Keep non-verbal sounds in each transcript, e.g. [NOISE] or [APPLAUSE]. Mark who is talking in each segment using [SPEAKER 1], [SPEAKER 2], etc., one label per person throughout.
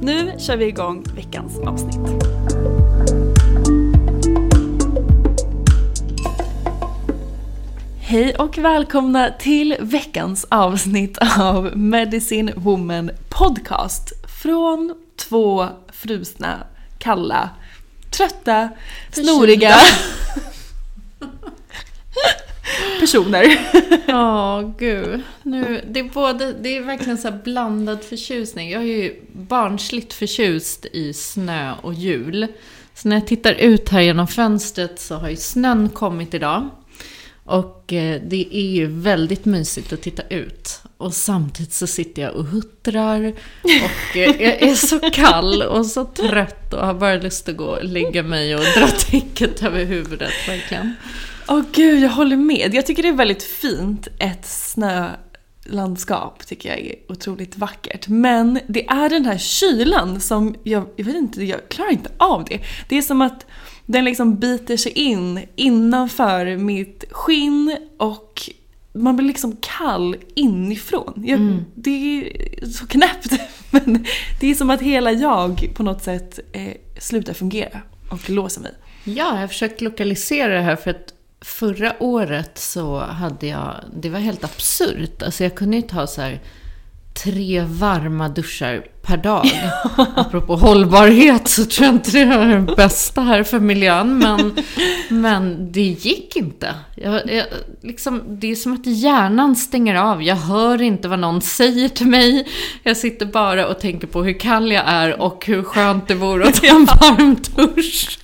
[SPEAKER 1] Nu kör vi igång veckans avsnitt. Hej och välkomna till veckans avsnitt av Medicine Woman Podcast. Från två frusna, kalla, trötta, snoriga personer. [LAUGHS]
[SPEAKER 2] Ja, gud. Nu, det, är både, det är verkligen så här blandad förtjusning. Jag är ju barnsligt förtjust i snö och jul. Så när jag tittar ut här genom fönstret så har ju snön kommit idag. Och eh, det är ju väldigt mysigt att titta ut. Och samtidigt så sitter jag och huttrar. Och eh, jag är så [LAUGHS] kall och så trött och har bara lust att gå och lägga mig och dra täcket över huvudet verkligen.
[SPEAKER 1] Åh gud, jag håller med. Jag tycker det är väldigt fint. Ett snölandskap tycker jag är otroligt vackert. Men det är den här kylan som, jag, jag vet inte, jag klarar inte av det. Det är som att den liksom biter sig in innanför mitt skinn och man blir liksom kall inifrån. Jag, Det är så knäppt. [LAUGHS] Men det är som att hela jag på något sätt eh, slutar fungera och låser mig.
[SPEAKER 2] Ja, jag har försökt lokalisera det här för att förra året så hade jag, det var helt absurt. Alltså jag kunde ju ta så här tre varma duschar per dag. [LAUGHS] Apropå hållbarhet så tror jag inte det är det bästa här för miljön. Men, men det gick inte. Jag, jag, liksom, det är som att hjärnan stänger av. Jag hör inte vad någon säger till mig. Jag sitter bara och tänker på hur kall jag är och hur skönt det vore att ta en [LAUGHS] varm dusch.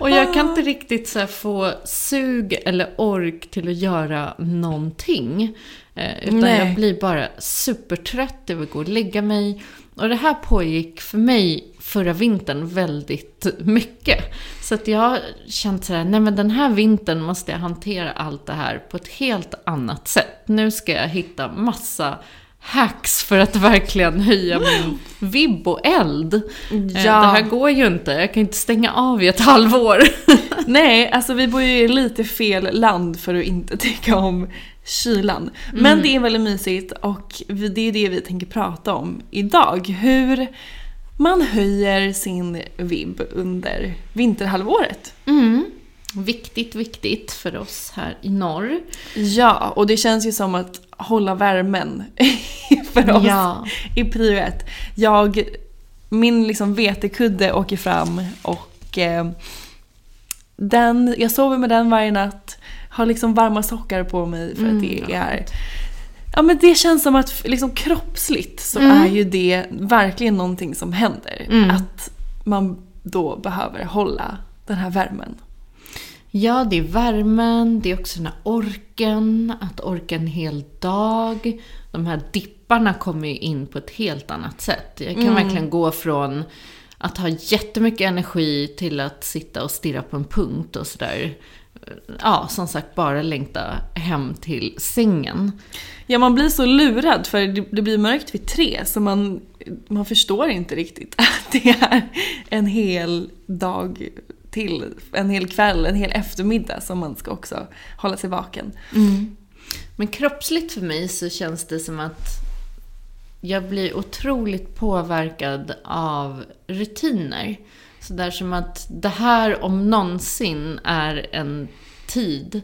[SPEAKER 2] och jag kan inte riktigt så få sug eller ork till att göra någonting. Eh, Utan
[SPEAKER 1] Nej.
[SPEAKER 2] jag blir bara supertrött, jag vill gå och lägga mig. Och det här pågick för mig förra vintern väldigt mycket. Så att jag har känt såhär, nej men den här vintern måste jag hantera allt det här på ett helt annat sätt. Nu ska jag hitta massa hacks för att verkligen höja min vibb och eld. Eh,
[SPEAKER 1] Ja.
[SPEAKER 2] Det här går ju inte, jag kan inte stänga av i ett [LAUGHS] halvår.
[SPEAKER 1] Nej, alltså vi bor ju i lite fel land för att inte [LAUGHS] tycka om kylan. Men det är väldigt mysigt och det är det vi tänker prata om idag. Hur man höjer sin vibb under vinterhalvåret.
[SPEAKER 2] Mm. Viktigt, viktigt för oss här i norr.
[SPEAKER 1] Ja, och det känns ju som att hålla värmen [LAUGHS] för oss
[SPEAKER 2] Ja.
[SPEAKER 1] i prio ett. Jag, min liksom vetekudde åker fram och eh, den, jag sover med den varje natt. Har liksom varma sockar på mig för
[SPEAKER 2] Mm,
[SPEAKER 1] att det är Ja men det känns som att liksom kroppsligt så
[SPEAKER 2] Mm.
[SPEAKER 1] är ju det verkligen någonting som händer.
[SPEAKER 2] Mm.
[SPEAKER 1] Att man då behöver hålla den här värmen.
[SPEAKER 2] Ja, det är värmen, det är också den här orken, att orka en hel dag. De här dipparna kommer ju in på ett helt annat sätt. Jag kan verkligen gå från att ha jättemycket energi till att sitta och stirra på en punkt och sådär. Ja, som sagt, bara längta hem till sängen.
[SPEAKER 1] Ja man blir så lurad för det blir mörkt vid tre så man, man förstår inte riktigt [LAUGHS] att det är en hel dag till, en hel kväll, en hel eftermiddag som man ska också hålla sig vaken.
[SPEAKER 2] Men kroppsligt för mig så känns det som att jag blir otroligt påverkad av rutiner. Så där som att det här om någonsin är en tid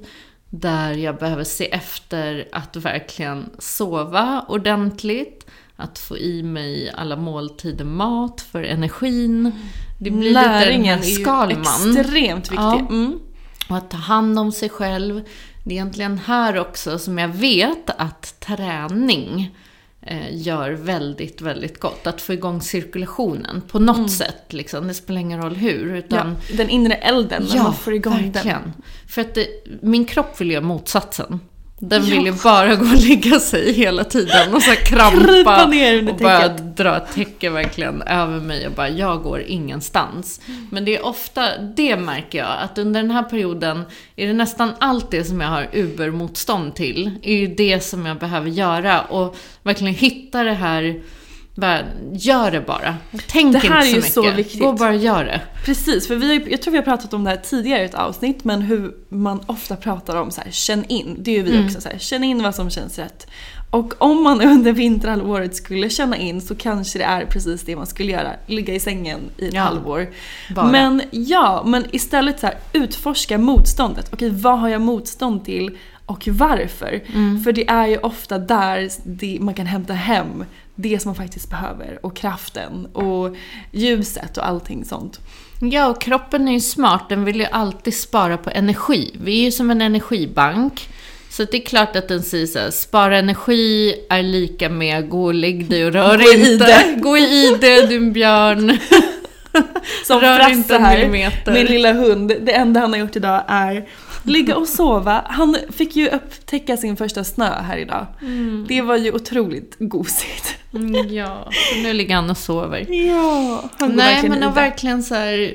[SPEAKER 2] där jag behöver se efter att verkligen sova ordentligt, att få i mig alla måltider mat för energin. Det blir
[SPEAKER 1] Näringen
[SPEAKER 2] lite den Skalman.
[SPEAKER 1] extremt viktig.
[SPEAKER 2] Ja.
[SPEAKER 1] Mm.
[SPEAKER 2] Och att ta hand om sig själv. Det är egentligen här också som jag vet att träning eh, gör väldigt, väldigt gott. Att få igång cirkulationen på något sätt. Liksom. Det spelar ingen roll hur. Utan,
[SPEAKER 1] Mm. Ja, den inre elden, när man får igång den.
[SPEAKER 2] verkligen. För att det, min kropp vill göra motsatsen. Den vill ju bara gå och lägga sig hela tiden och så krampa. Och bara dra ett täcke verkligen över mig och bara, jag går ingenstans.
[SPEAKER 1] Mm.
[SPEAKER 2] Men det är ofta, det märker jag, att under den här perioden är det nästan allt det som jag har ubermotstånd till, är ju det som jag behöver göra och verkligen hitta det här, bara, gör det bara. Tänk
[SPEAKER 1] Det här
[SPEAKER 2] inte
[SPEAKER 1] är
[SPEAKER 2] så
[SPEAKER 1] ju
[SPEAKER 2] mycket.
[SPEAKER 1] så viktigt.
[SPEAKER 2] Gå och bara gör det.
[SPEAKER 1] Precis, för vi har, ju- jag tror vi har pratat om det här tidigare i ett avsnitt, men hur man ofta pratar om så här, känn in. Det är ju vi
[SPEAKER 2] Mm.
[SPEAKER 1] också, så här, känn in vad som känns rätt. Och om man [LAUGHS] under vinterhalvåret skulle känna in så kanske det är precis det man skulle göra, ligga i sängen i ett
[SPEAKER 2] Ja,
[SPEAKER 1] halvår.
[SPEAKER 2] bara.
[SPEAKER 1] Men ja, men istället så här, utforska motståndet. Okej, vad har jag motstånd till och varför?
[SPEAKER 2] Mm.
[SPEAKER 1] För det är ju ofta där det, man kan hämta hem det som man faktiskt behöver och kraften och ljuset och allting sånt.
[SPEAKER 2] Ja, och kroppen är ju smart. Den vill ju alltid spara på energi. Vi är ju som en energibank. Så det är klart att den säger så här, spara energi är lika med gå och lägg dig och rör
[SPEAKER 1] Gå i
[SPEAKER 2] inte.
[SPEAKER 1] det.
[SPEAKER 2] Gå i är en björn. [LAUGHS] [LAUGHS]
[SPEAKER 1] Som
[SPEAKER 2] Rör inte en millimeter.
[SPEAKER 1] min lilla hund, det enda han har gjort idag är ligga och sova. Han fick ju upptäcka sin första snö här idag. Det var ju otroligt gosigt.
[SPEAKER 2] Mm, ja, så nu ligger han och sover.
[SPEAKER 1] Ja, han går
[SPEAKER 2] Nej,
[SPEAKER 1] verkligen
[SPEAKER 2] men att verkligen så här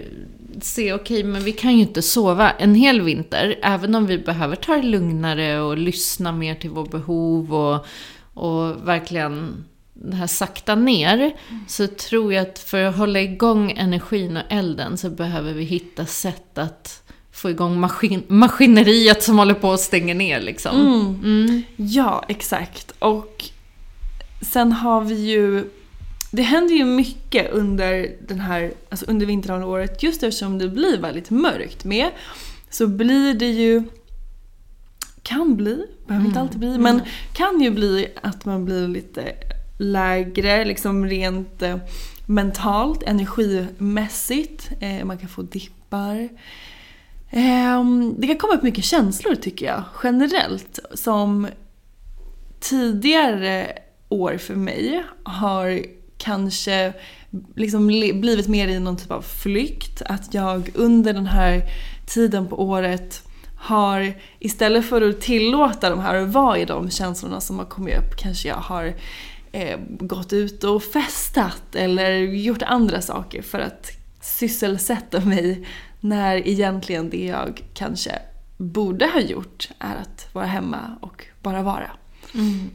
[SPEAKER 2] se, okej, men vi kan ju inte sova en hel vinter, även om vi behöver ta det lugnare och lyssna mer till vårt behov och, och verkligen det här sakta ner, så tror jag att för att hålla igång energin och elden så behöver vi hitta sätt att få igång maskin maskineriet som håller på att stänga ner liksom. Mm.
[SPEAKER 1] Ja, exakt. Och sen har vi ju... Det händer ju mycket under den här, alltså under vinterhalvåret just eftersom det blir väldigt mörkt med. Så blir det ju... Kan bli, behöver inte alltid bli, men kan ju bli att man blir lite lägre, liksom rent eh, mentalt, energimässigt. Eh, man kan få dippar. Ehm, det kan komma upp mycket känslor tycker jag, generellt. Som tidigare år för mig har kanske liksom blivit mer i någon typ av flykt. Att jag under den här tiden på året har, istället för att tillåta de här och vara i de känslorna som har kommit upp, kanske jag har eh, gått ut och festat eller gjort andra saker för att sysselsätta mig när egentligen det jag kanske borde ha gjort är att vara hemma och bara vara. Mm.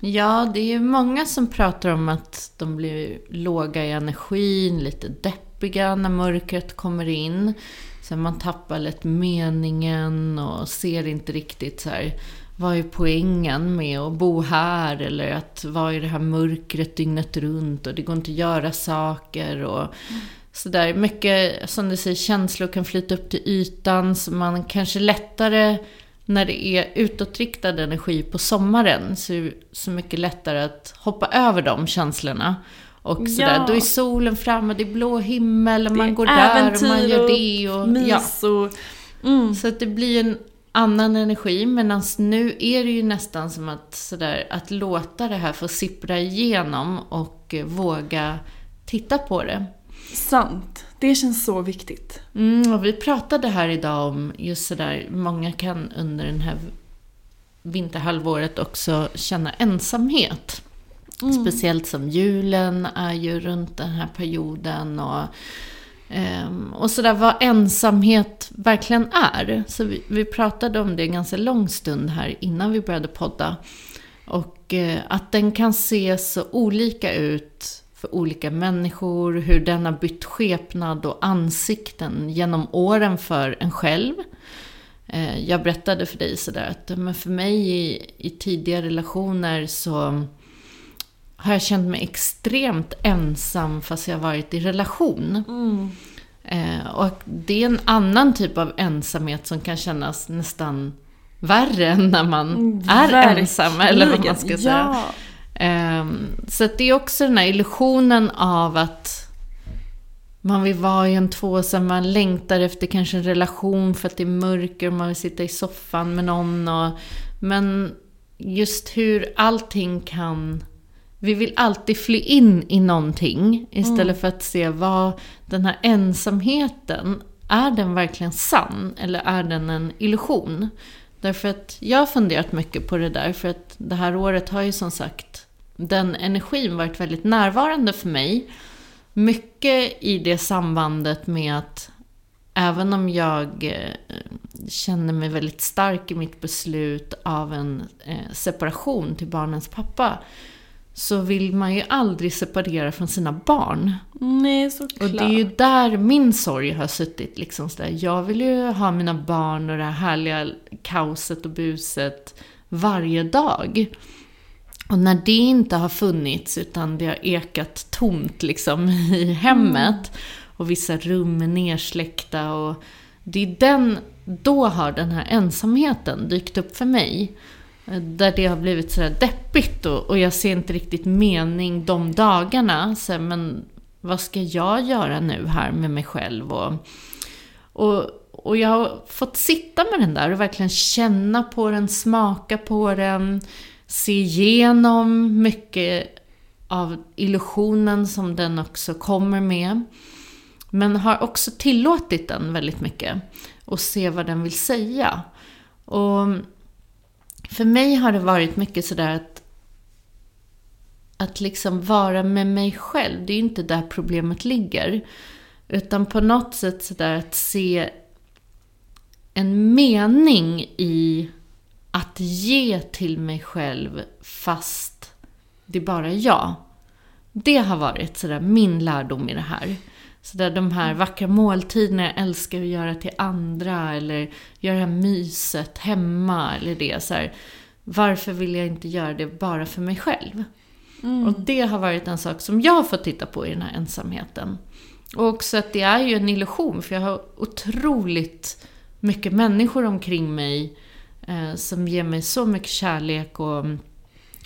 [SPEAKER 2] Ja, det är ju många som pratar om att de blir låga i energin, lite deppiga när mörkret kommer in. Så man tappar lätt meningen och ser inte riktigt så här, vad är poängen med att bo här? Eller att vara i det här mörkret dygnet runt och det går inte att göra saker. Och sådär. Mycket, som du säger, känslor kan flyta upp till ytan. Så man kanske lättare, när det är utåtriktad energi på sommaren, så är det så mycket lättare att hoppa över de känslorna. Och sådär,
[SPEAKER 1] Ja.
[SPEAKER 2] då är solen framme, det är blå himmel, och man
[SPEAKER 1] är
[SPEAKER 2] går där och man gör det. Och, ja.
[SPEAKER 1] Mys och... Mm.
[SPEAKER 2] Så att det blir en annan energi. Medan nu är det ju nästan som att, sådär, att låta det här få sippra igenom och eh, våga titta på det.
[SPEAKER 1] Sant. Det känns så viktigt.
[SPEAKER 2] Mm, och vi pratade här idag om just sådär, många kan under den här vinterhalvåret också känna ensamhet. Mm. Speciellt som julen är ju runt den här perioden och, um, och sådär vad ensamhet verkligen är. Så vi, vi, pratade om det en ganska lång stund här innan vi började podda. Och uh, att den kan se så olika ut för olika människor, hur den har bytt skepnad och ansikten genom åren för en själv. Eh, jag berättade för dig sådär att men för mig i, i tidiga relationer så har jag känt mig extremt ensam fast jag varit i relation. Mm. Eh, och det är en annan typ av ensamhet som kan kännas nästan värre än när man mm, är Verkligen. ensam, eller vad man ska säga. Ja. Um, så det är också den här illusionen av att man vill vara i en tvåsam, man längtar efter kanske en relation för att det är mörker och man vill sitta i soffan med någon. Och, men just hur allting kan... Vi vill alltid fly in i någonting istället mm. för att se vad den här ensamheten, är den verkligen sann eller är den en illusion? Därför att jag har funderat mycket på det där, för att det här året har ju som sagt den energin varit väldigt närvarande för mig. Mycket i det sambandet med att även om jag eh, känner mig väldigt stark i mitt beslut av en eh, separation till barnens pappa så vill man ju aldrig separera från sina barn.
[SPEAKER 1] Nej, såklart.
[SPEAKER 2] Och det är ju där min sorg har suttit. Liksom så där. Jag vill ju ha mina barn och det här härliga kaoset och buset varje dag. Och när det inte har funnits, utan det har ekat tomt liksom [LAUGHS] i hemmet, mm. och vissa rum är nersläckta, och det är den, då har den här ensamheten dykt upp för mig. Där det har blivit sådär deppigt och, och jag ser inte riktigt mening de dagarna. Så, men vad ska jag göra nu här med mig själv? Och, och, och jag har fått sitta med den där och verkligen känna på den, smaka på den se igenom mycket av illusionen som den också kommer med. Men har också tillåtit den väldigt mycket och se vad den vill säga. Och för mig har det varit mycket sådär att att liksom vara med mig själv, det är ju inte där problemet ligger. Utan på något sätt sådär att se en mening i att ge till mig själv fast det är bara jag. Det har varit sådär min lärdom i det här. Så där de här vackra måltiderna jag älskar att göra till andra eller göra det här myset hemma eller det. Så här, varför vill jag inte göra det bara för mig själv? Mm. Och det har varit en sak som jag har fått titta på i den här ensamheten. Och också att det är ju en illusion för jag har otroligt mycket människor omkring mig eh, som ger mig så mycket kärlek och,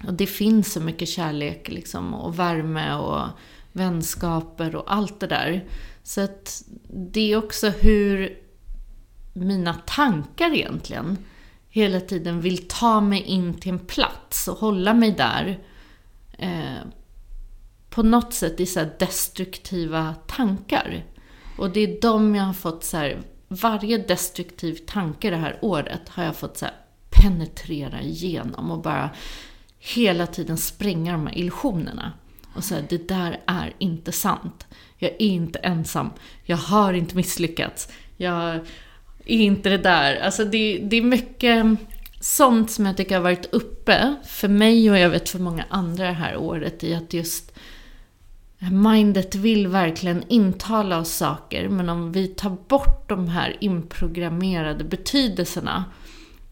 [SPEAKER 2] och det finns så mycket kärlek liksom, och värme och vänskaper och allt det där. Så att det är också hur mina tankar egentligen hela tiden vill ta mig in till en plats och hålla mig där. Eh, på något sätt i så destruktiva tankar. Och det är de jag har fått så här, varje destruktiv tanke det här året har jag fått så penetrera igenom och bara hela tiden spränga de här illusionerna. Och säga, det där är inte sant. Jag är inte ensam. Jag har inte misslyckats. Jag är inte det där. Alltså det, det är mycket sånt som jag tycker har varit uppe för mig och jag vet för många andra det här året i att just Mindet vill verkligen intala oss saker, men om vi tar bort de här inprogrammerade betydelserna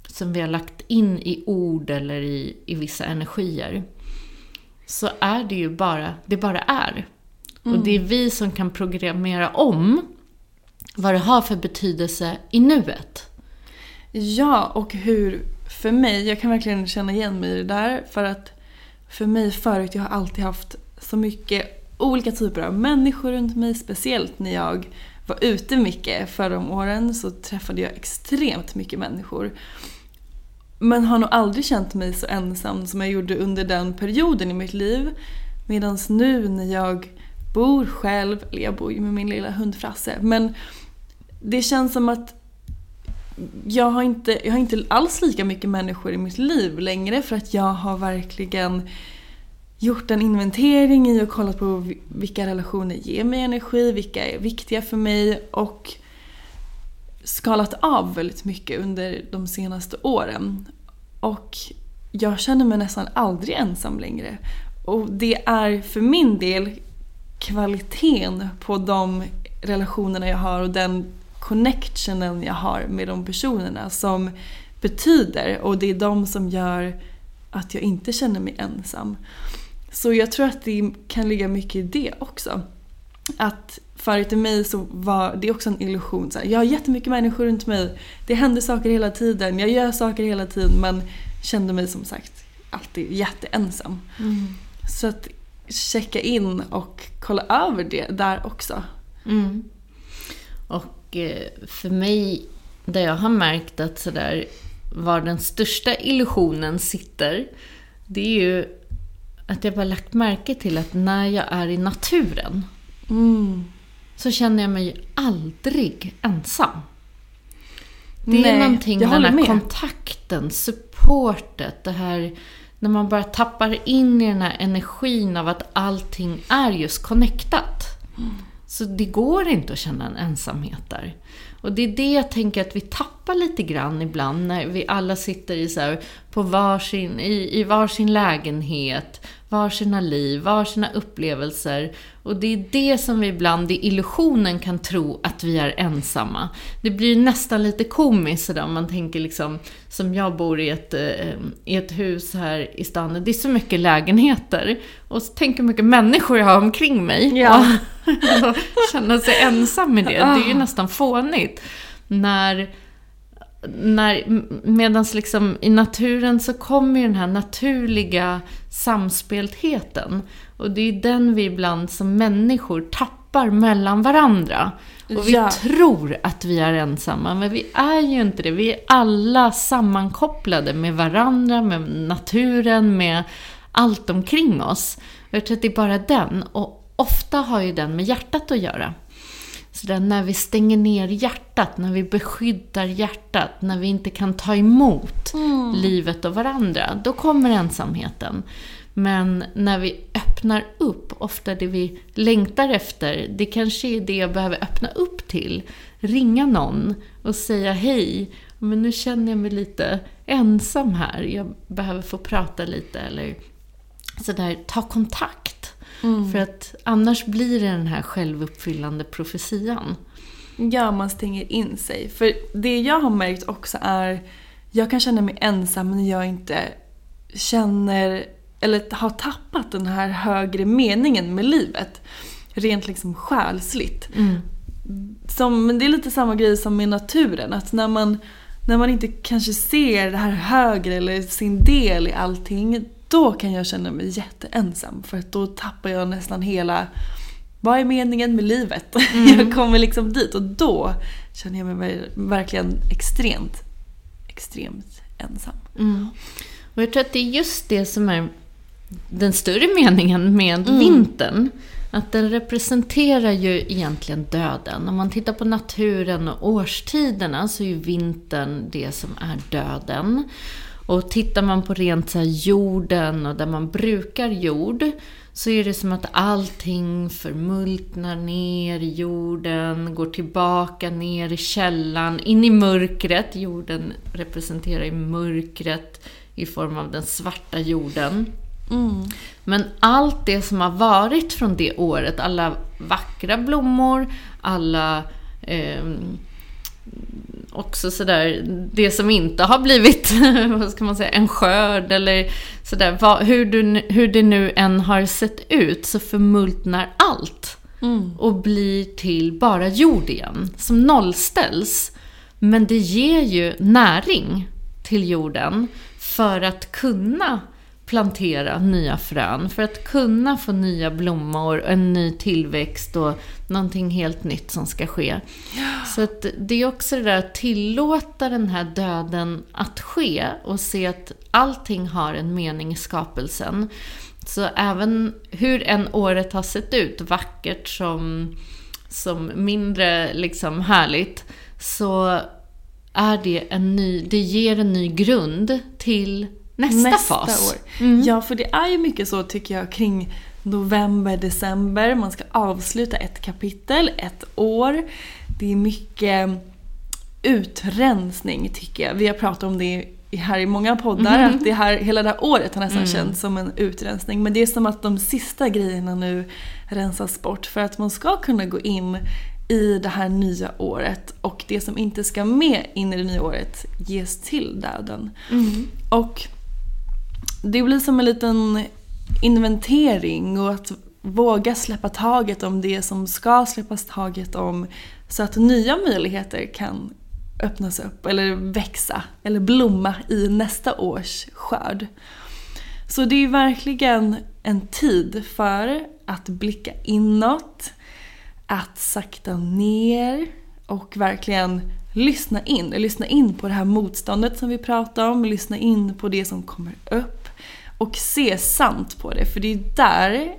[SPEAKER 2] som vi har lagt in i ord eller i, i vissa energier, så är det ju bara, det bara är. Mm. Och det är vi som kan programmera om vad det har för betydelse i nuet.
[SPEAKER 1] Ja, och hur, för mig, jag kan verkligen känna igen mig i det där, för att för mig förut, jag har alltid haft så mycket olika typer av människor runt mig, speciellt när jag var ute mycket förra åren så träffade jag extremt mycket människor. Men har nog aldrig känt mig så ensam som jag gjorde under den perioden i mitt liv. Medan nu när jag bor själv, eller jag bor ju med min lilla hund Frasse, men det känns som att jag har, inte, jag har inte alls lika mycket människor i mitt liv längre för att jag har verkligen gjort en inventering i och kollat på vilka relationer ger mig energi, vilka är viktiga för mig och skalat av väldigt mycket under de senaste åren. Och jag känner mig nästan aldrig ensam längre. Och det är för min del kvaliteten på de relationerna jag har och den connectionen jag har med de personerna som betyder och det är de som gör att jag inte känner mig ensam. Så jag tror att det kan ligga mycket i det också. Att förut i mig så var det också en illusion. Så här, jag har jättemycket människor runt mig. Det händer saker hela tiden. Jag gör saker hela tiden men kände mig som sagt alltid jätteensam. Mm. Så att checka in och kolla över det där också.
[SPEAKER 2] Mm. Och eh, för mig, där jag har märkt att sådär var den största illusionen sitter, det är ju att jag bara lagt märke till att när jag är i naturen mm. så känner jag mig aldrig ensam. Det är Nej, någonting, den här med. kontakten, supportet, det här när man bara tappar in i den här energin av att allting är just connectat. Mm. Så det går inte att känna en ensamhet där. Och det är det jag tänker att vi tappar lite grann ibland när vi alla sitter i så här, på varsin, i, i varsin lägenhet, varsina liv, varsina upplevelser. Och det är det som vi ibland i illusionen kan tro att vi är ensamma. Det blir nästan lite komiskt sådär om man tänker liksom, som jag bor i ett, eh, i ett hus här i stan, det är så mycket lägenheter. Och så tänker hur mycket människor jag har omkring mig. Ja. Och [LAUGHS] känna sig ensam i det, det är ju ah. nästan fånigt. När när, medans liksom i naturen så kommer ju den här naturliga samspeltheten. Och det är den vi ibland som människor tappar mellan varandra. Och vi ja. tror att vi är ensamma, men vi är ju inte det. Vi är alla sammankopplade med varandra, med naturen, med allt omkring oss. Jag tror att det är bara den. Och ofta har ju den med hjärtat att göra. Så där, när vi stänger ner hjärtat, när vi beskyddar hjärtat, när vi inte kan ta emot mm. livet och varandra, då kommer ensamheten. Men när vi öppnar upp, ofta det vi längtar efter, det kanske är det jag behöver öppna upp till. Ringa någon och säga hej, men nu känner jag mig lite ensam här, jag behöver få prata lite eller sådär, ta kontakt. Mm. För att annars blir det den här självuppfyllande profetian.
[SPEAKER 1] Ja, man stänger in sig. För det jag har märkt också är, jag kan känna mig ensam när jag inte känner, eller har tappat den här högre meningen med livet. Rent liksom själsligt. Mm. Som, men det är lite samma grej som med naturen, att när man, när man inte kanske ser det här högre eller sin del i allting, då kan jag känna mig jätteensam för att då tappar jag nästan hela vad är meningen med livet? [LAUGHS] Mm. Jag kommer liksom dit och då känner jag mig verkligen extremt, extremt ensam.
[SPEAKER 2] Mm. Och jag tror att det är just det som är den större meningen med mm. vintern. Att den representerar ju egentligen döden. Om man tittar på naturen och årstiderna så är ju vintern det som är döden. Och tittar man på rent så jorden och där man brukar jord så är det som att allting förmultnar ner i jorden, går tillbaka ner i källan, in i mörkret. Jorden representerar ju mörkret i form av den svarta jorden. Mm. Men allt det som har varit från det året, alla vackra blommor, alla eh, också sådär, det som inte har blivit, [LAUGHS] vad ska man säga, en skörd eller sådär, vad, hur, du, hur det nu än har sett ut så förmultnar allt. Mm. Och blir till bara jord igen, som nollställs. Men det ger ju näring till jorden för att kunna plantera nya frön. För att kunna få nya blommor, en ny tillväxt och någonting helt nytt som ska ske. Så att det är också det där att tillåta den här döden att ske och se att allting har en mening i skapelsen. Så även hur en året har sett ut, vackert som, som mindre liksom härligt, så är det en ny, det ger en ny grund till nästa, nästa fas.
[SPEAKER 1] År. Mm. Ja, för det är ju mycket så tycker jag kring november, december. Man ska avsluta ett kapitel, ett år. Det är mycket utrensning tycker jag. Vi har pratat om det här i många poddar, mm. att det här, hela det här året har nästan mm. känts som en utrensning. Men det är som att de sista grejerna nu rensas bort för att man ska kunna gå in i det här nya året och det som inte ska med in i det nya året ges till döden. Mm. Och det blir som en liten inventering och att våga släppa taget om det som ska släppas taget om så att nya möjligheter kan öppnas upp eller växa eller blomma i nästa års skörd. Så det är verkligen en tid för att blicka inåt, att sakta ner och verkligen lyssna in. Lyssna in på det här motståndet som vi pratar om, lyssna in på det som kommer upp och se sant på det. För det är där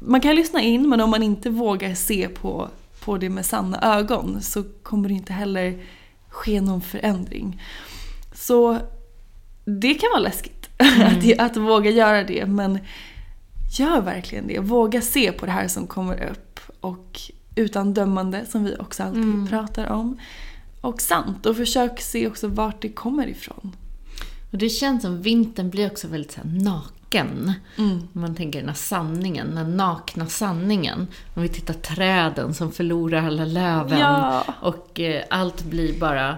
[SPEAKER 1] man kan lyssna in men om man inte vågar se på, på det med sanna ögon så kommer det inte heller ske någon förändring. Så det kan vara läskigt [LAUGHS] mm. att, att våga göra det men gör verkligen det. Våga se på det här som kommer upp och utan dömande som vi också alltid mm. pratar om. Och sant och försök se också vart det kommer ifrån.
[SPEAKER 2] Och det känns som vintern blir också väldigt så naken. Mm. Man tänker den här sanningen, den nakna sanningen. Om vi tittar träden som förlorar alla löven ja. och eh, allt blir bara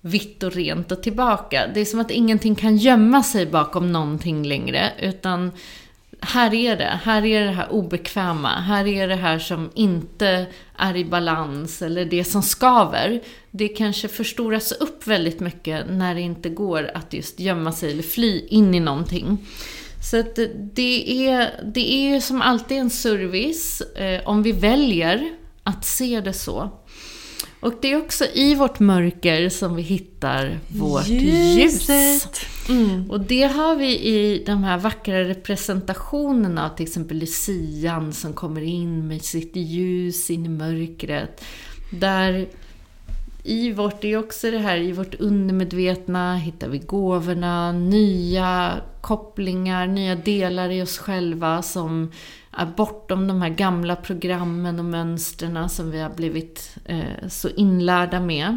[SPEAKER 2] vitt och rent och tillbaka. Det är som att ingenting kan gömma sig bakom någonting längre, utan här är det. Här är det här obekväma. Här är det här som inte är i balans eller det som skaver. Det kanske förstoras upp väldigt mycket när det inte går att just gömma sig eller fly in i någonting. Så att det är, det är ju som alltid en service eh, om vi väljer att se det så. Och det är också i vårt mörker som vi hittar vårt Ljuset. ljus. Mm. Och det har vi i de här vackra representationerna av till exempel Lucian som kommer in med sitt ljus in i mörkret. Där i vårt, det är också det här, i vårt undermedvetna hittar vi gåvorna, nya kopplingar, nya delar i oss själva som är bortom de här gamla programmen och mönstren som vi har blivit eh, så inlärda med.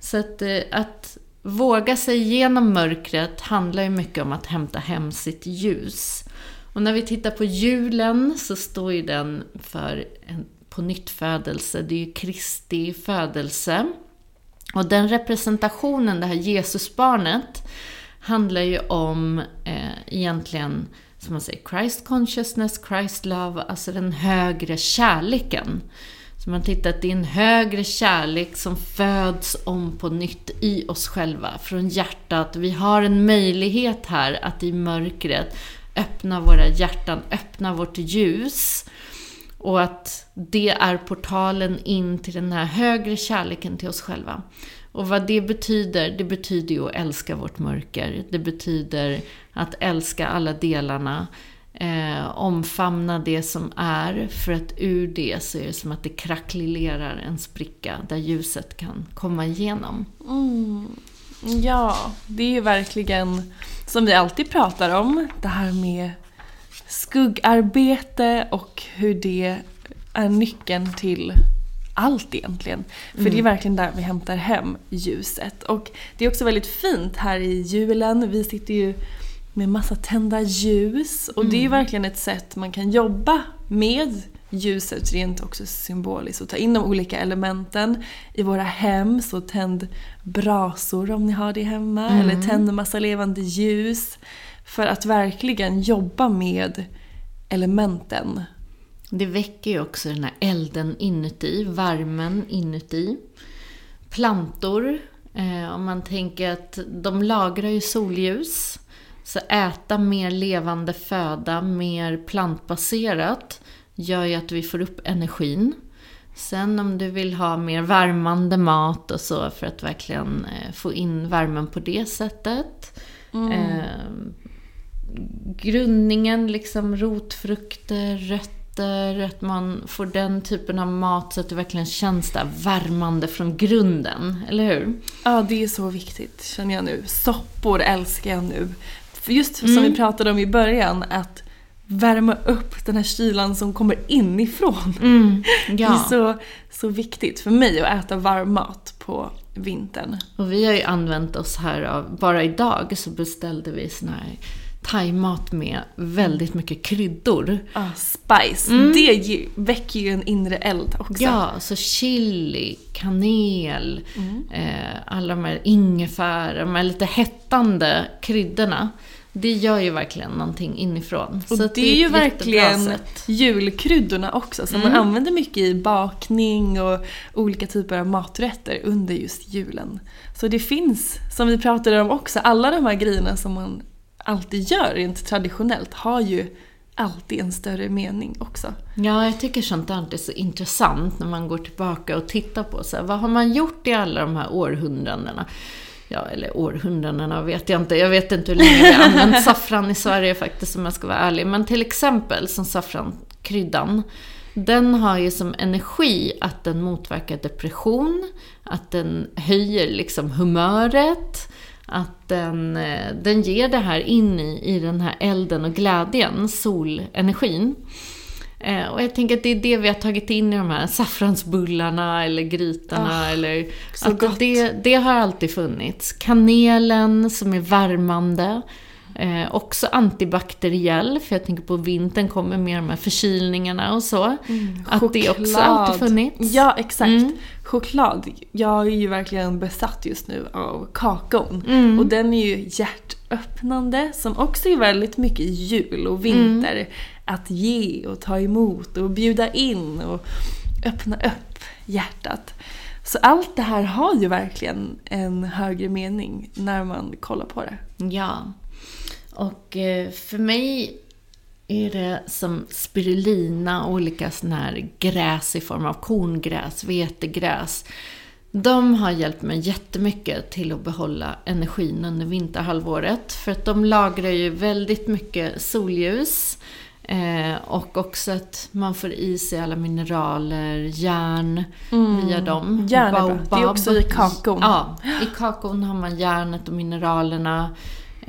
[SPEAKER 2] Så att, eh, att våga sig igenom mörkret handlar ju mycket om att hämta hem sitt ljus. Och när vi tittar på julen så står ju den för en på nytt födelse. Det är ju Kristi födelse. Och den representationen, det här Jesusbarnet, handlar ju om eh, egentligen, som man säger, Christ consciousness, Christ love, alltså den högre kärleken. Så man tittar att det är en högre kärlek som föds om på nytt i oss själva, från hjärtat. Vi har en möjlighet här att i mörkret öppna våra hjärtan, öppna vårt ljus. Och att det är portalen in till den här högre kärleken till oss själva. Och vad det betyder, det betyder ju att älska vårt mörker. Det betyder att älska alla delarna. Eh, omfamna det som är, för att ur det så är det som att det krackelerar en spricka där ljuset kan komma igenom.
[SPEAKER 1] Mm. Ja, det är ju verkligen som vi alltid pratar om, det här med skuggarbete och hur det är nyckeln till allt egentligen. För mm. det är mm. verkligen där vi hämtar hem ljuset. Och det är också väldigt fint här i julen. Vi sitter ju med massa tända ljus. Och mm. det är mm. verkligen ett sätt man kan jobba med ljuset rent också symboliskt och ta in de olika elementen i våra hem. Så tänd brasor om ni har det hemma. Mm. Eller tänd massa levande ljus. För att verkligen jobba med elementen.
[SPEAKER 2] Det väcker ju också den här elden inuti, värmen inuti. Plantor, eh, om man tänker att de lagrar ju solljus. Så äta mer levande föda, mer plantbaserat, gör ju att vi får upp energin. Sen om du vill ha mer värmande mat och så för att verkligen eh, få in värmen på det sättet.
[SPEAKER 1] Mm.
[SPEAKER 2] Grundningen, liksom rotfrukter, rötter, att man får den typen av mat så att det verkligen känns där värmande från grunden, eller hur?
[SPEAKER 1] Ja, det är så viktigt känner jag nu. Soppor älskar jag nu. För just som
[SPEAKER 2] Mm.
[SPEAKER 1] vi pratade om i början, att värma upp den här kylan som kommer inifrån. [LAUGHS] Det är
[SPEAKER 2] Ja,
[SPEAKER 1] så, så viktigt för mig att äta varm mat på vintern.
[SPEAKER 2] och vi har ju använt oss här av, bara idag så beställde vi sån här thaimat med väldigt mycket kryddor.
[SPEAKER 1] Ah, spice,
[SPEAKER 2] Mm.
[SPEAKER 1] det väcker ju en inre eld också.
[SPEAKER 2] Ja, så chili, kanel,
[SPEAKER 1] Mm.
[SPEAKER 2] eh, alla de här ingefära, de här lite hettande kryddorna. Det gör ju verkligen någonting inifrån.
[SPEAKER 1] Och
[SPEAKER 2] så
[SPEAKER 1] det är ju verkligen
[SPEAKER 2] sätt.
[SPEAKER 1] julkryddorna också som man använder mycket i bakning och olika typer av maträtter under just julen. Så det finns, som vi pratade om också, alla de här grejerna som man alltid gör rent traditionellt har ju alltid en större mening också.
[SPEAKER 2] Ja, jag tycker sånt där är så intressant när man går tillbaka och tittar på så här, vad har man gjort i alla de här århundradena? Ja, eller århundradena vet jag inte. Jag vet inte hur länge vi har använt [LAUGHS] saffran i Sverige faktiskt om jag ska vara ärlig. Men till exempel som saffrankryddan. Den har ju som energi att den motverkar depression, att den höjer liksom humöret, att den, eh, den ger det här in i, i den här elden och glädjen, solenergin. Eh, och jag tänker att det är det vi har tagit in i de här saffransbullarna eller grytorna.
[SPEAKER 1] Ah,
[SPEAKER 2] eller,
[SPEAKER 1] så
[SPEAKER 2] att
[SPEAKER 1] gott.
[SPEAKER 2] Det, det har alltid funnits. Kanelen som är värmande. Eh, också antibakteriell, för jag tänker på vintern kommer med de här förkylningarna och så. Att det också alltid funnits.
[SPEAKER 1] Ja, exakt.
[SPEAKER 2] Mm.
[SPEAKER 1] Choklad. Jag är ju verkligen besatt just nu av kakaon.
[SPEAKER 2] Mm.
[SPEAKER 1] Och den är ju hjärtöppnande som också är väldigt mycket jul och vinter.
[SPEAKER 2] Mm.
[SPEAKER 1] Att ge och ta emot och bjuda in och öppna upp hjärtat. Så allt det här har ju verkligen en högre mening när man kollar på det.
[SPEAKER 2] Ja. Och eh, för mig är det som spirulina och olika såna här gräs i form av korngräs, vetegräs. De har hjälpt mig jättemycket till att behålla energin under vinterhalvåret. För att de lagrar ju väldigt mycket solljus. Eh, och också att man får i sig alla mineraler, järn via dem.
[SPEAKER 1] Mm. Järn är bra. Det är också i kakon.
[SPEAKER 2] Ja, i kakon har man järnet och mineralerna.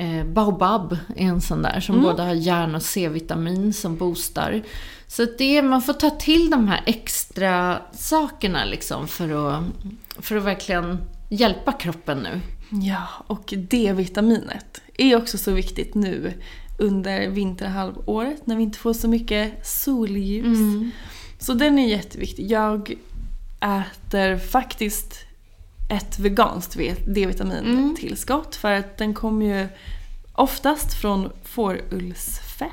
[SPEAKER 2] Eh, baobab är en sån där som både har järn och C-vitamin som boostar. Så det, man får ta till de här extra sakerna liksom för att, för att verkligen hjälpa kroppen nu.
[SPEAKER 1] Ja, och D-vitaminet är också så viktigt nu under vinterhalvåret när vi inte får så mycket solljus. Så den är jätteviktig. Jag äter faktiskt ett veganskt D-vitamintillskott för att den kommer ju oftast från fårullsfett.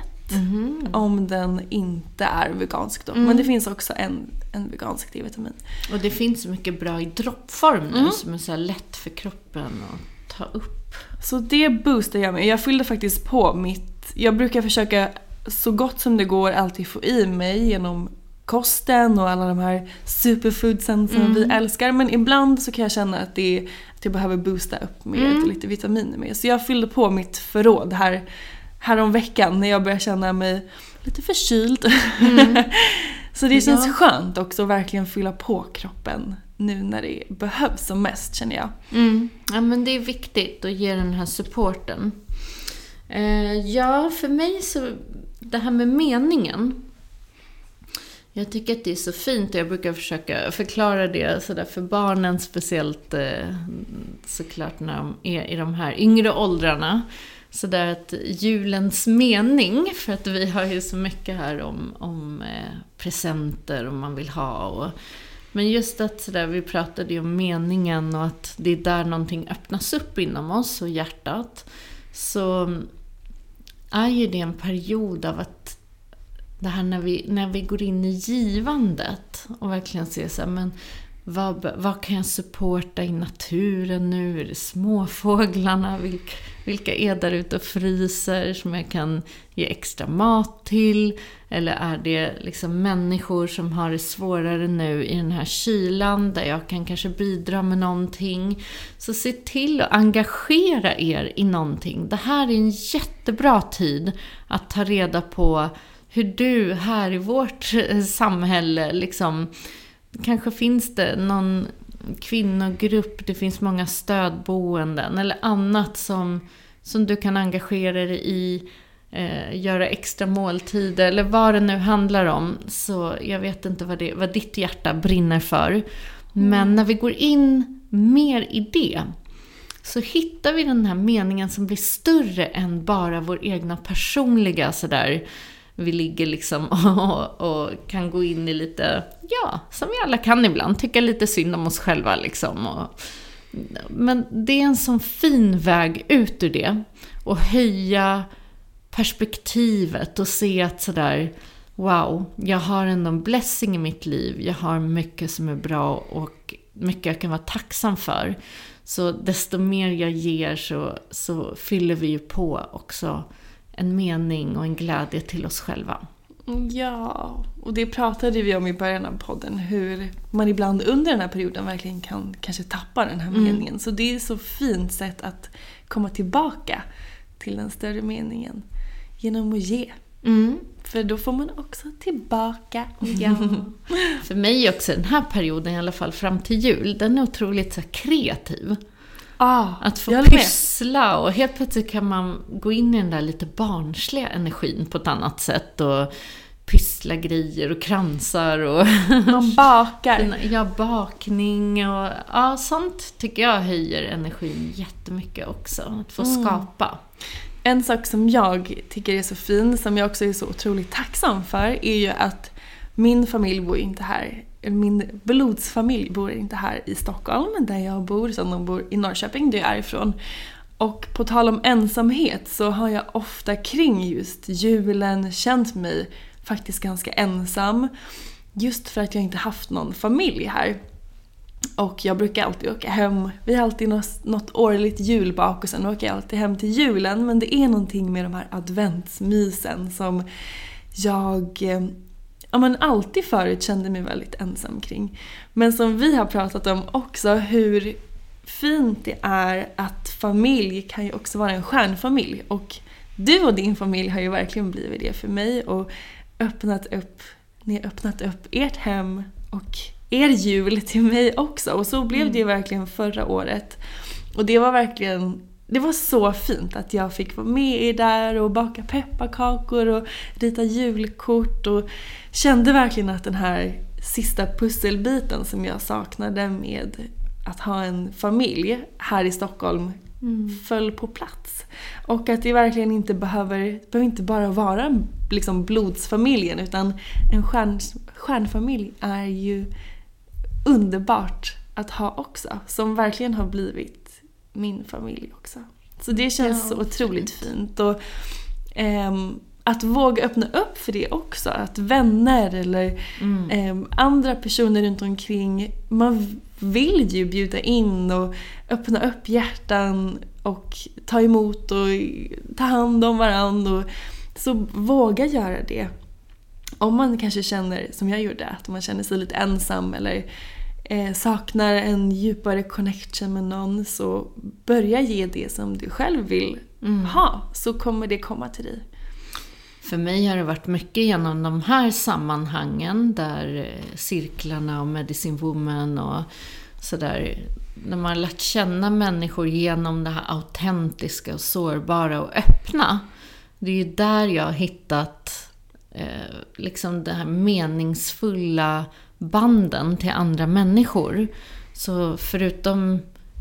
[SPEAKER 1] Om den inte är vegansk då. Men det finns också en, en vegansk D-vitamin.
[SPEAKER 2] Och det finns så mycket bra i droppform nu som är så lätt för kroppen att ta upp.
[SPEAKER 1] Så det boostar jag med. Jag fyllde faktiskt på mitt... Jag brukar försöka så gott som det går alltid få i mig genom kosten och alla de här superfoodsen som vi älskar. Men ibland så kan jag känna att, det är, att jag behöver boosta upp med lite vitaminer med. Så jag fyllde på mitt förråd här, här om veckan när jag började känna mig lite förkyld. [LAUGHS] så det känns
[SPEAKER 2] Ja.
[SPEAKER 1] skönt också att verkligen fylla på kroppen nu när det behövs som mest känner jag.
[SPEAKER 2] Mm. Ja, men det är viktigt att ge den här supporten. Eh, ja, för mig så, det här med meningen. Jag tycker att det är så fint och jag brukar försöka förklara det sådär för barnen, speciellt eh, såklart när de är i de här yngre åldrarna. Sådär att julens mening, för att vi har ju så mycket här om, om eh, presenter och man vill ha och men just att sådär, vi pratade ju om meningen och att det är där någonting öppnas upp inom oss och hjärtat. Så mm, är ju det en period av att det här när vi, när vi går in i givandet och verkligen ser så här, men vad, vad kan jag supporta i naturen nu? Är det småfåglarna? Vilka, vilka är där ute och fryser som jag kan ge extra mat till? Eller är det liksom människor som har det svårare nu i den här kylan där jag kan kanske bidra med någonting? Så se till att engagera er i någonting. Det här är en jättebra tid att ta reda på hur du här i vårt samhälle liksom Kanske finns det någon kvinnogrupp, det finns många stödboenden eller annat som, som du kan engagera dig i, eh, göra extra måltider eller vad det nu handlar om. Så jag vet inte vad, det, vad ditt hjärta brinner för. Mm. Men när vi går in mer i det så hittar vi den här meningen som blir större än bara vår egna personliga sådär vi ligger liksom [LAUGHS] och, och, kan gå in i lite, ja, som vi alla kan ibland, tycka lite synd om oss själva liksom. Och, men det är en sån fin väg ut ur det. Och höja perspektivet och se att sådär, wow, jag har ändå en blessing i mitt liv. Jag har mycket som är bra och mycket jag kan vara tacksam för. Så desto mer jag ger så, så fyller vi ju på också en mening och en glädje till oss själva.
[SPEAKER 1] Ja, och det pratade vi om i början av podden. Hur man ibland under den här perioden verkligen kan kanske tappa den här mm. meningen. Så det är ett så fint sätt att komma tillbaka till den större meningen. Genom att ge. Mm. För då får man också tillbaka.
[SPEAKER 2] Ja. [LAUGHS] [LAUGHS] För mig också, den här perioden i alla fall fram till jul, den är otroligt så kreativ.
[SPEAKER 1] Ah,
[SPEAKER 2] att få pyssla och helt plötsligt kan man gå in i den där lite barnsliga energin på ett annat sätt. Och pyssla grejer och kransar och...
[SPEAKER 1] Man [LAUGHS] bakar.
[SPEAKER 2] ja, bakning och ja, sånt tycker jag höjer energin jättemycket också. Att få mm. skapa.
[SPEAKER 1] En sak som jag tycker är så fin, som jag också är så otroligt tacksam för, är ju att min familj bor ju inte här min blodsfamilj bor inte här i Stockholm där jag bor, utan de bor i Norrköping där jag är ifrån. Och på tal om ensamhet så har jag ofta kring just julen känt mig faktiskt ganska ensam. Just för att jag inte haft någon familj här. Och jag brukar alltid åka hem, vi har alltid något, årligt julbak och sen åker jag alltid hem till julen. Men det är någonting med de här adventsmysen som jag eh, ja, men alltid förut kände mig väldigt ensam kring. Men som vi har pratat om också, hur fint det är att familj kan ju också vara en stjärnfamilj. Och du och din familj har ju verkligen blivit det för mig och öppnat upp, ni har öppnat upp ert hem och er jul till mig också. Och så blev det ju mm. verkligen förra året. Och det var verkligen det var så fint att jag fick vara med er där och baka pepparkakor och rita julkort och kände verkligen att den här sista pusselbiten som jag saknade med att ha en familj här i Stockholm mm. föll på plats. Och att det verkligen inte behöver, behöver inte bara vara liksom blodsfamiljen utan en stjärn, stjärnfamilj är ju underbart att ha också. Som verkligen har blivit min familj också. Så det känns ja, så otroligt fint. Och, ähm, att våga öppna upp för det också. Att vänner eller mm. ähm, andra personer runt omkring, man vill ju bjuda in och öppna upp hjärtan och ta emot och ta hand om varandra. så våga göra det. Om man kanske känner, som jag gjorde, att man känner sig lite ensam eller eh, saknar en djupare connection med någon så börja ge det som du själv vill mm. ha så kommer det komma till dig.
[SPEAKER 2] För mig har det varit mycket genom de här sammanhangen där eh, cirklarna och Medicine Woman och sådär. När man har lärt känna människor genom det här autentiska och sårbara och öppna. Det är ju där jag har hittat eh, liksom de här meningsfulla banden till andra människor. Så förutom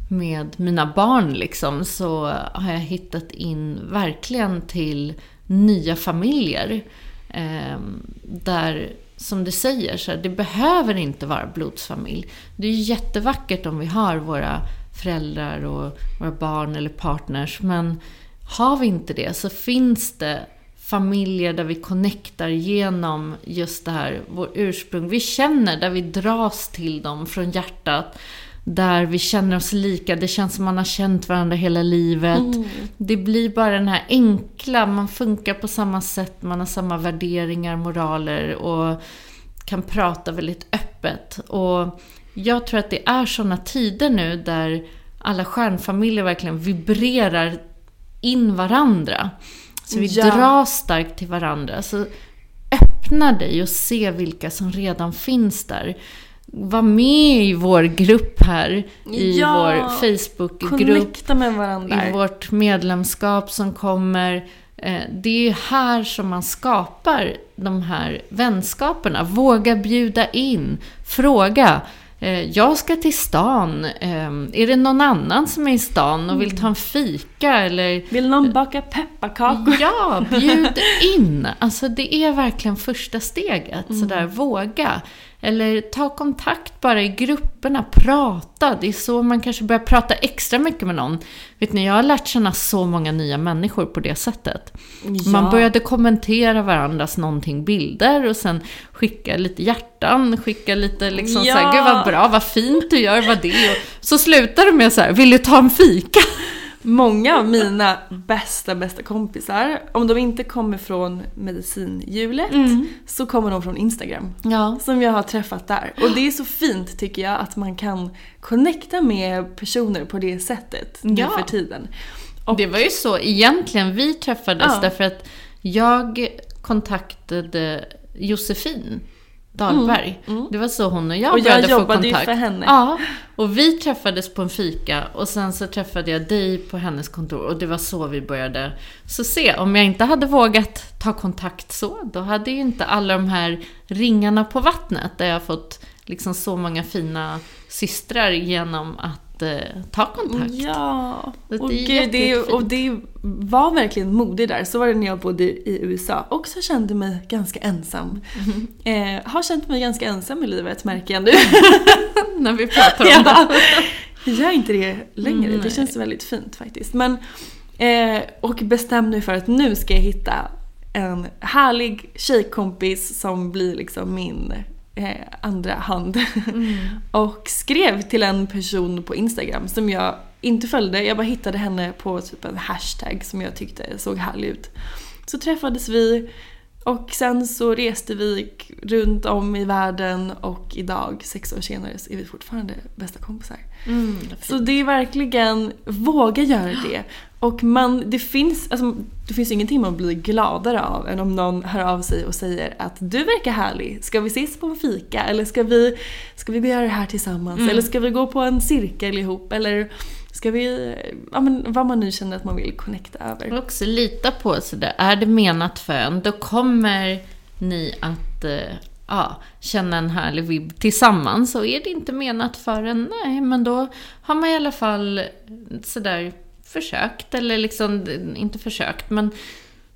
[SPEAKER 2] med mina barn liksom, så har jag hittat in verkligen till nya familjer. Eh, där, som du säger, så här, det behöver inte vara blodsfamilj. Det är jättevackert om vi har våra föräldrar och våra barn eller partners. Men har vi inte det så finns det familjer där vi connectar genom just det här, vår ursprung. Vi känner där vi dras till dem från hjärtat. Där vi känner oss lika, det känns som man har känt varandra hela livet.
[SPEAKER 1] Mm.
[SPEAKER 2] Det blir bara den här enkla, man funkar på samma sätt, man har samma värderingar, moraler och kan prata väldigt öppet. Och jag tror att det är sådana tider nu där alla stjärnfamiljer verkligen vibrerar in varandra. Så vi
[SPEAKER 1] Ja.
[SPEAKER 2] dras starkt till varandra. Så öppna dig och se vilka som redan finns där. Var med i vår grupp här, i
[SPEAKER 1] Ja.
[SPEAKER 2] vår Facebookgrupp,
[SPEAKER 1] med varandra.
[SPEAKER 2] i vårt medlemskap som kommer. Eh, Det är ju här som man skapar de här vänskaperna. Våga bjuda in, fråga. eh, Jag ska till stan. eh, Är det någon annan som är i stan och vill ta en fika? Eller
[SPEAKER 1] Vill någon baka pepparkakor?
[SPEAKER 2] Ja, bjud [LAUGHS] in! Alltså det är verkligen första steget. Sådär, våga. Eller ta kontakt bara i grupperna, prata. Det är så man kanske börjar prata extra mycket med någon. Vet ni, jag har lärt känna så många nya människor på det sättet. Man började kommentera varandras någonting, bilder och sen skicka lite hjärtan, skicka lite liksom
[SPEAKER 1] Ja.
[SPEAKER 2] såhär, gud vad bra, vad fint du gör, vad det. Och så slutar det med så här, vill du ta en fika?
[SPEAKER 1] Många av mina bästa, bästa kompisar, om de inte kommer från medicinhjulet, så kommer de från Instagram.
[SPEAKER 2] Ja.
[SPEAKER 1] Som jag har träffat där. Och det är så fint tycker jag att man kan connecta med personer på det sättet nu
[SPEAKER 2] Ja.
[SPEAKER 1] för tiden.
[SPEAKER 2] Det var ju så egentligen vi träffades
[SPEAKER 1] Ja.
[SPEAKER 2] därför att jag kontaktade Josefin Dahlberg. Det var så hon och jag
[SPEAKER 1] Och jag
[SPEAKER 2] började få
[SPEAKER 1] jobbade ju
[SPEAKER 2] kontakt.
[SPEAKER 1] för henne.
[SPEAKER 2] Ja, och vi träffades på en fika och sen så träffade jag dig på hennes kontor och det var så vi började. Så se, om jag inte hade vågat ta kontakt så, då hade ju inte alla de här ringarna på vattnet där jag fått liksom så många fina systrar genom att eh, ta kontakt.
[SPEAKER 1] Ja,
[SPEAKER 2] Det
[SPEAKER 1] och,
[SPEAKER 2] är
[SPEAKER 1] gud, det,
[SPEAKER 2] jättefint.
[SPEAKER 1] och det var verkligen modigt där. Så var det när jag bodde i USA. Också kände mig ganska ensam.
[SPEAKER 2] Mm-hmm. [LAUGHS]
[SPEAKER 1] Eh, har känt mig ganska ensam i livet märker jag nu. [LAUGHS]
[SPEAKER 2] När vi pratar om det.
[SPEAKER 1] ja. Jag gör inte det längre.
[SPEAKER 2] Nej.
[SPEAKER 1] Det känns väldigt fint faktiskt. Men, eh, och bestämde mig för att nu ska jag hitta en härlig tjejkompis som blir liksom min eh, andra hand. [LAUGHS] och skrev till en person på Instagram som jag inte följde. Jag bara hittade henne på typ en hashtag som jag tyckte såg härlig ut. Så träffades vi och sen så reste vi runt om i världen och idag, sex år senare, så är vi fortfarande bästa kompisar.
[SPEAKER 2] Mm,
[SPEAKER 1] Så det är verkligen, våga göra det. Och man, det finns, alltså, det finns ingenting man blir gladare av än om någon hör av sig och säger att du verkar härlig, ska vi ses på en fika? Eller ska vi, ska vi göra det här tillsammans? Eller ska vi gå på en cirkel ihop? Eller ska vi, ja men vad man nu känner att man vill connecta över.
[SPEAKER 2] Och också lita på sådär, är det menat för en, då kommer ni att eh, ja, känna en härlig vibb tillsammans. Och är det inte menat för en, nej, men då har man i alla fall sådär försökt, eller liksom, inte försökt, men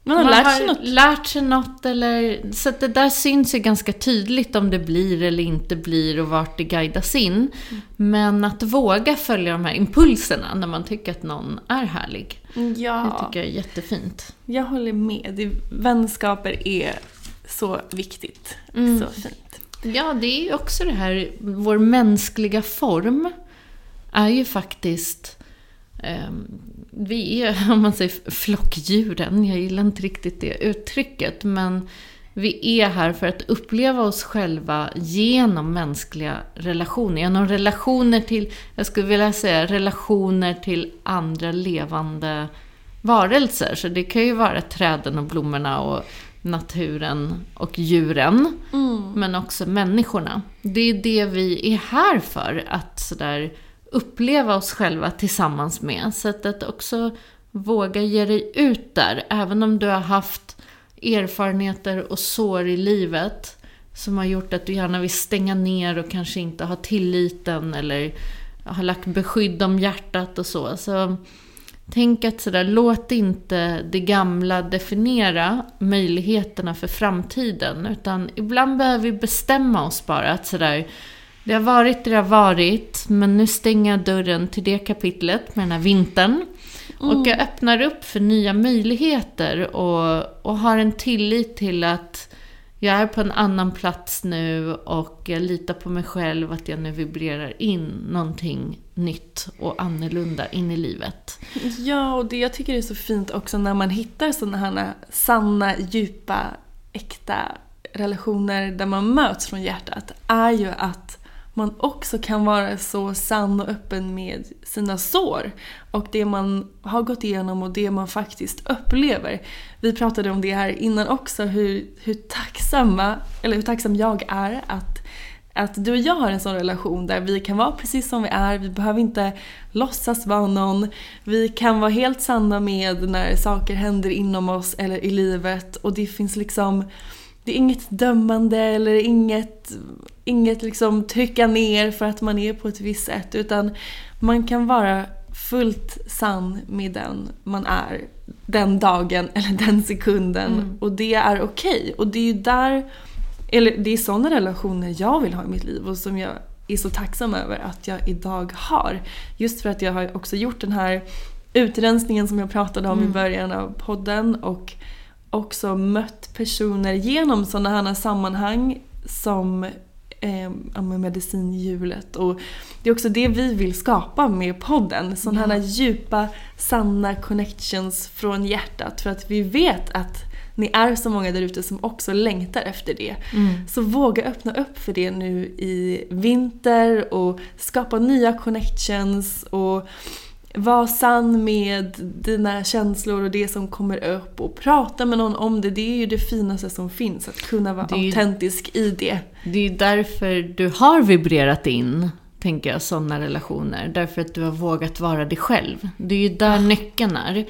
[SPEAKER 1] man har lärt sig något.
[SPEAKER 2] lärt sig något eller, så det där syns ju ganska tydligt om det blir eller inte blir och vart det guidas in.
[SPEAKER 1] Mm.
[SPEAKER 2] Men att våga följa de här impulserna när man tycker att någon är härlig. Det
[SPEAKER 1] Ja,
[SPEAKER 2] tycker jag är jättefint.
[SPEAKER 1] jag håller med. Det, vänskaper är så viktigt.
[SPEAKER 2] Mm.
[SPEAKER 1] Så fint.
[SPEAKER 2] Ja, det är ju också det här, vår mänskliga form är ju faktiskt ehm, vi är, [LAUGHS] om man säger flockdjuren, jag gillar inte riktigt det uttrycket, men vi är här för att uppleva oss själva genom mänskliga relationer. Genom relationer till, jag skulle vilja säga relationer till andra levande varelser. Så det kan ju vara träden och blommorna och naturen och djuren. Men också människorna. Det är det vi är här för. Att sådär uppleva oss själva tillsammans med. Så att, att också våga ge dig ut där. Även om du har haft erfarenheter och sår i livet. Som har gjort att du gärna vill stänga ner och kanske inte ha tilliten. Eller har lagt beskydd om hjärtat och så. Så Tänk att sådär, låt inte det gamla definiera möjligheterna för framtiden. Utan ibland behöver vi bestämma oss bara att sådär, det har varit det det har varit, men nu stänger jag dörren till det kapitlet med den här vintern. Och jag öppnar upp för nya möjligheter och, och har en tillit till att jag är på en annan plats nu och jag litar på mig själv att jag nu vibrerar in någonting nytt och annorlunda in i livet.
[SPEAKER 1] Ja, och det jag tycker är så fint också när man hittar sådana här sanna, djupa, äkta relationer där man möts från hjärtat är ju att man också kan vara så sann och öppen med sina sår och det man har gått igenom och det man faktiskt upplever. Vi pratade om det här innan också, hur, hur tacksamma, eller hur tacksam jag är att att du och jag har en sån relation där vi kan vara precis som vi är, vi behöver inte låtsas vara någon. Vi kan vara helt sanna med när saker händer inom oss eller i livet och det finns liksom det är inget dömande eller inget, inget liksom trycka ner för att man är på ett visst sätt utan man kan vara fullt sann med den man är den dagen [LAUGHS] eller den sekunden mm. och det är okej. Okay. Och det är ju där, eller det är sådana relationer jag vill ha i mitt liv och som jag är så tacksam över att jag idag har. Just för att jag har också gjort den här utrensningen som jag pratade om mm. i början av podden och också mött personer genom sådana här sammanhang som eh, medicinhjulet. Och det är också det vi vill skapa med podden. Sådana här djupa, sanna connections från hjärtat. För att vi vet att ni är så många där ute som också längtar efter det. Mm. Så våga öppna upp för det nu i vinter och skapa nya connections och var sann med dina känslor och det som kommer upp och prata med någon om det. Det är ju det finaste som finns, att kunna vara ju, autentisk i det.
[SPEAKER 2] Det är ju därför du har vibrerat in, tänker jag, sådana relationer. Därför att du har vågat vara dig själv. Det är ju där ja. nyckeln är.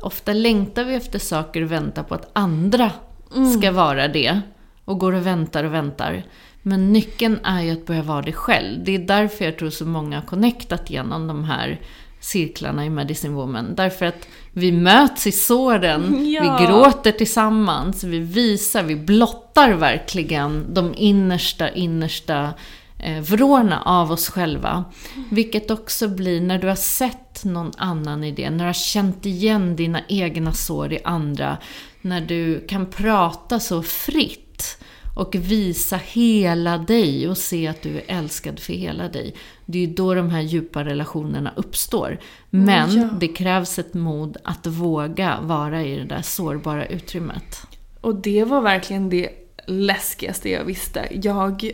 [SPEAKER 2] Ofta längtar vi efter saker och väntar på att andra mm. ska vara det. Och går och väntar och väntar. Men nyckeln är ju att börja vara dig själv. Det är därför jag tror så många har connectat genom de här cirklarna i Medicine Woman. Därför att vi möts i såren, ja. vi gråter tillsammans, vi visar, vi blottar verkligen de innersta, innersta eh, vrårna av oss själva. Vilket också blir när du har sett någon annan i det, när du har känt igen dina egna sår i andra, när du kan prata så fritt och visa hela dig och se att du är älskad för hela dig. Det är ju då de här djupa relationerna uppstår. Men ja. det krävs ett mod att våga vara i det där sårbara utrymmet.
[SPEAKER 1] Och det var verkligen det läskigaste jag visste. Jag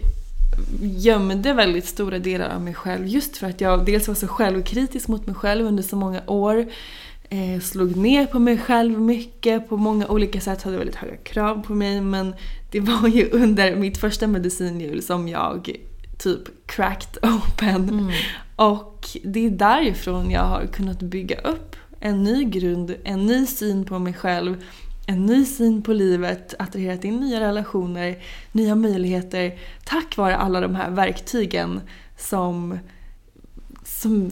[SPEAKER 1] gömde väldigt stora delar av mig själv just för att jag dels var så självkritisk mot mig själv under så många år. Eh, slog ner på mig själv mycket på många olika sätt, hade väldigt höga krav på mig men det var ju under mitt första medicinhjul som jag typ cracked open. Mm. Och det är därifrån jag har kunnat bygga upp en ny grund, en ny syn på mig själv, en ny syn på livet, attraherat in nya relationer, nya möjligheter tack vare alla de här verktygen som, som,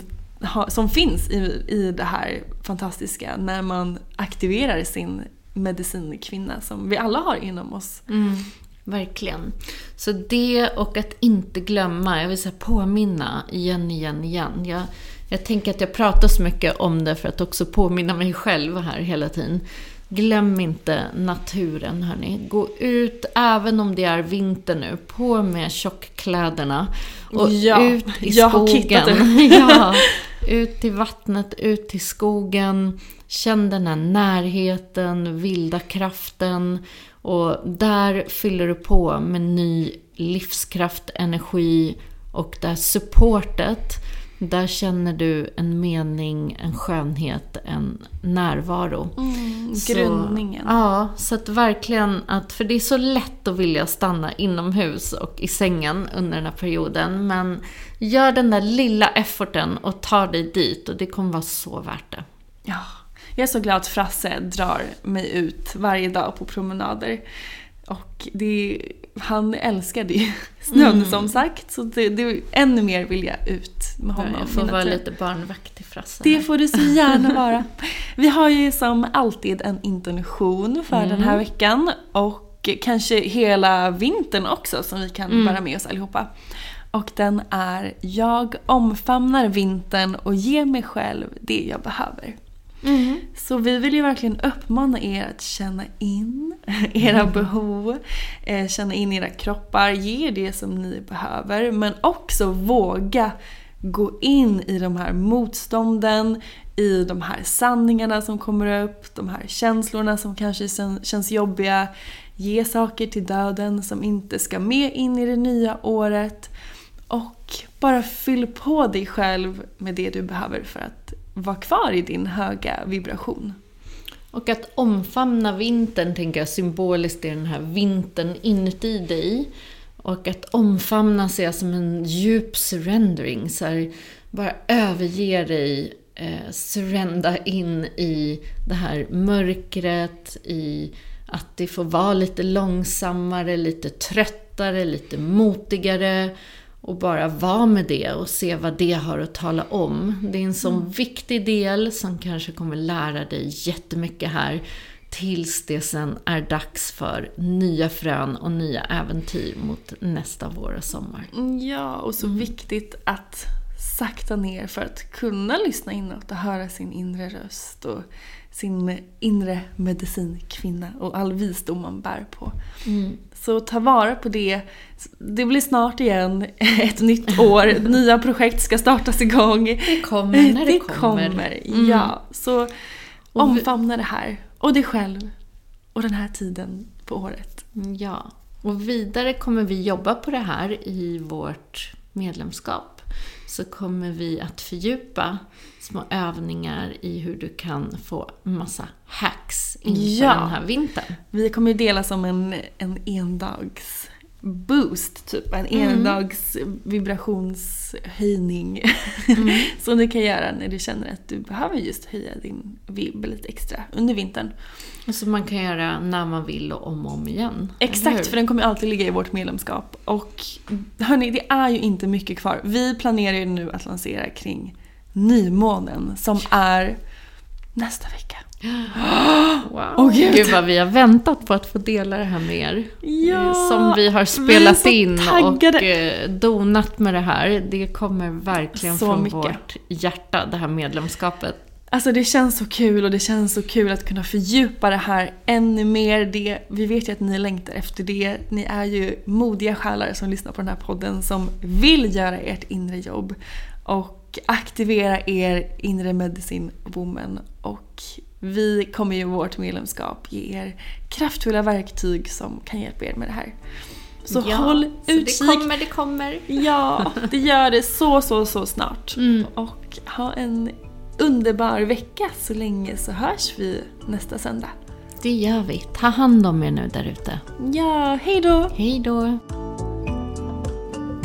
[SPEAKER 1] som finns i, i det här fantastiska när man aktiverar sin medicinkvinna som vi alla har inom oss.
[SPEAKER 2] Mm. Verkligen. Så det och att inte glömma, jag vill säga påminna igen, igen, igen. Jag, jag tänker att jag pratar så mycket om det för att också påminna mig själv här hela tiden. Glöm inte naturen hörni. Gå ut, även om det är vinter nu, på med tjockkläderna. Och ja, ut i
[SPEAKER 1] jag
[SPEAKER 2] skogen.
[SPEAKER 1] Har [LAUGHS]
[SPEAKER 2] ja, [LAUGHS] ut till vattnet, ut till skogen. Känn den här närheten, vilda kraften. Och där fyller du på med ny livskraft, energi och där supportet, där känner du en mening, en skönhet, en närvaro.
[SPEAKER 1] Mm, grundningen.
[SPEAKER 2] Så, ja, så att verkligen att, för det är så lätt att vilja stanna inomhus och i sängen under den här perioden. Men gör den där lilla efforten och ta dig dit och det kommer vara så värt det.
[SPEAKER 1] Ja. Jag är så glad att Frasse drar mig ut varje dag på promenader. Och det, han älskar ju [LAUGHS] snön mm. som sagt. Så det, det, ännu mer vill jag ut med honom.
[SPEAKER 2] Jag får vara lite barnvakt till Frasse.
[SPEAKER 1] Det får du så gärna [LAUGHS] vara. Vi har ju som alltid en intention för mm. den här veckan. Och kanske hela vintern också som vi kan mm. bära med oss allihopa. Och den är Jag omfamnar vintern och ger mig själv det jag behöver. Så vi vill ju verkligen uppmana er att känna in [LAUGHS] era behov, eh, känna in era kroppar, ge det som ni behöver. Men också våga gå in i de här motstånden, i de här sanningarna som kommer upp, de här känslorna som kanske känns jobbiga. Ge saker till döden som inte ska med in i det nya året. Och bara fyll på dig själv med det du behöver för att vara kvar i din höga vibration.
[SPEAKER 2] Och att omfamna vintern, tänker jag, symboliskt är den här vintern inuti dig. Och att omfamna ser jag som en djup surrendering. Så här, bara överge dig, eh, surrenda in i det här mörkret, i att det får vara lite långsammare, lite tröttare, lite motigare. Och bara vara med det och se vad det har att tala om. Det är en sån viktig del som kanske kommer lära dig jättemycket här. Tills det sen är dags för nya frön och nya äventyr mot nästa vår och sommar.
[SPEAKER 1] Ja, och så viktigt att sakta ner för att kunna lyssna inåt och höra sin inre röst och sin inre medicinkvinna och all visdom man bär på. Så ta vara på det. Det blir snart igen [LAUGHS] ett nytt år. [LAUGHS] Nya projekt ska startas igång.
[SPEAKER 2] Det kommer när det,
[SPEAKER 1] Det
[SPEAKER 2] kommer.
[SPEAKER 1] kommer,
[SPEAKER 2] Mm.
[SPEAKER 1] ja. Så omfamna det här. Och dig själv. Och den här tiden på året.
[SPEAKER 2] Ja, och vidare kommer vi jobba på det här i vårt medlemskap. Så kommer vi att fördjupa små övningar i hur du kan få massa hacks inför
[SPEAKER 1] Ja.
[SPEAKER 2] den här vintern.
[SPEAKER 1] Vi kommer ju dela som en, en endags boost, typ. En endags vibrationshöjning. [LAUGHS] Som du kan göra när du känner att du behöver just höja din vib lite extra under vintern.
[SPEAKER 2] Och som man kan göra när man vill och om och om igen.
[SPEAKER 1] Exakt, för den kommer alltid ligga i vårt medlemskap. Och hörni, det är ju inte mycket kvar. Vi planerar ju nu att lansera kring nymånen som är nästa vecka. [GASPS]
[SPEAKER 2] Wow.
[SPEAKER 1] Åh, Gud.
[SPEAKER 2] Gud vad vi har väntat på att få dela det här med er.
[SPEAKER 1] Ja,
[SPEAKER 2] Eh, Som vi har
[SPEAKER 1] vi
[SPEAKER 2] spelat
[SPEAKER 1] så
[SPEAKER 2] in
[SPEAKER 1] taggade.
[SPEAKER 2] och eh, donat med det här. Det kommer verkligen
[SPEAKER 1] Så
[SPEAKER 2] från
[SPEAKER 1] mycket.
[SPEAKER 2] vårt hjärta, det här medlemskapet.
[SPEAKER 1] Alltså det känns så kul och det känns så kul att kunna fördjupa det här ännu mer. Det, vi vet ju att ni längtar efter det. Ni är ju modiga själar som lyssnar på den här podden som vill göra ert inre jobb och aktivera er inre medicin woman. Och vi kommer ju vårt medlemskap ge er kraftfulla verktyg som kan hjälpa er med det här. Så håll
[SPEAKER 2] så
[SPEAKER 1] utkik.
[SPEAKER 2] Det kommer, det kommer.
[SPEAKER 1] Ja, det gör det så, så, så snart.
[SPEAKER 2] Mm.
[SPEAKER 1] Och ha en underbar vecka så länge så hörs vi nästa söndag.
[SPEAKER 2] Det gör vi. Ta hand om er nu där ute.
[SPEAKER 1] Ja, hej då!
[SPEAKER 2] Hej då!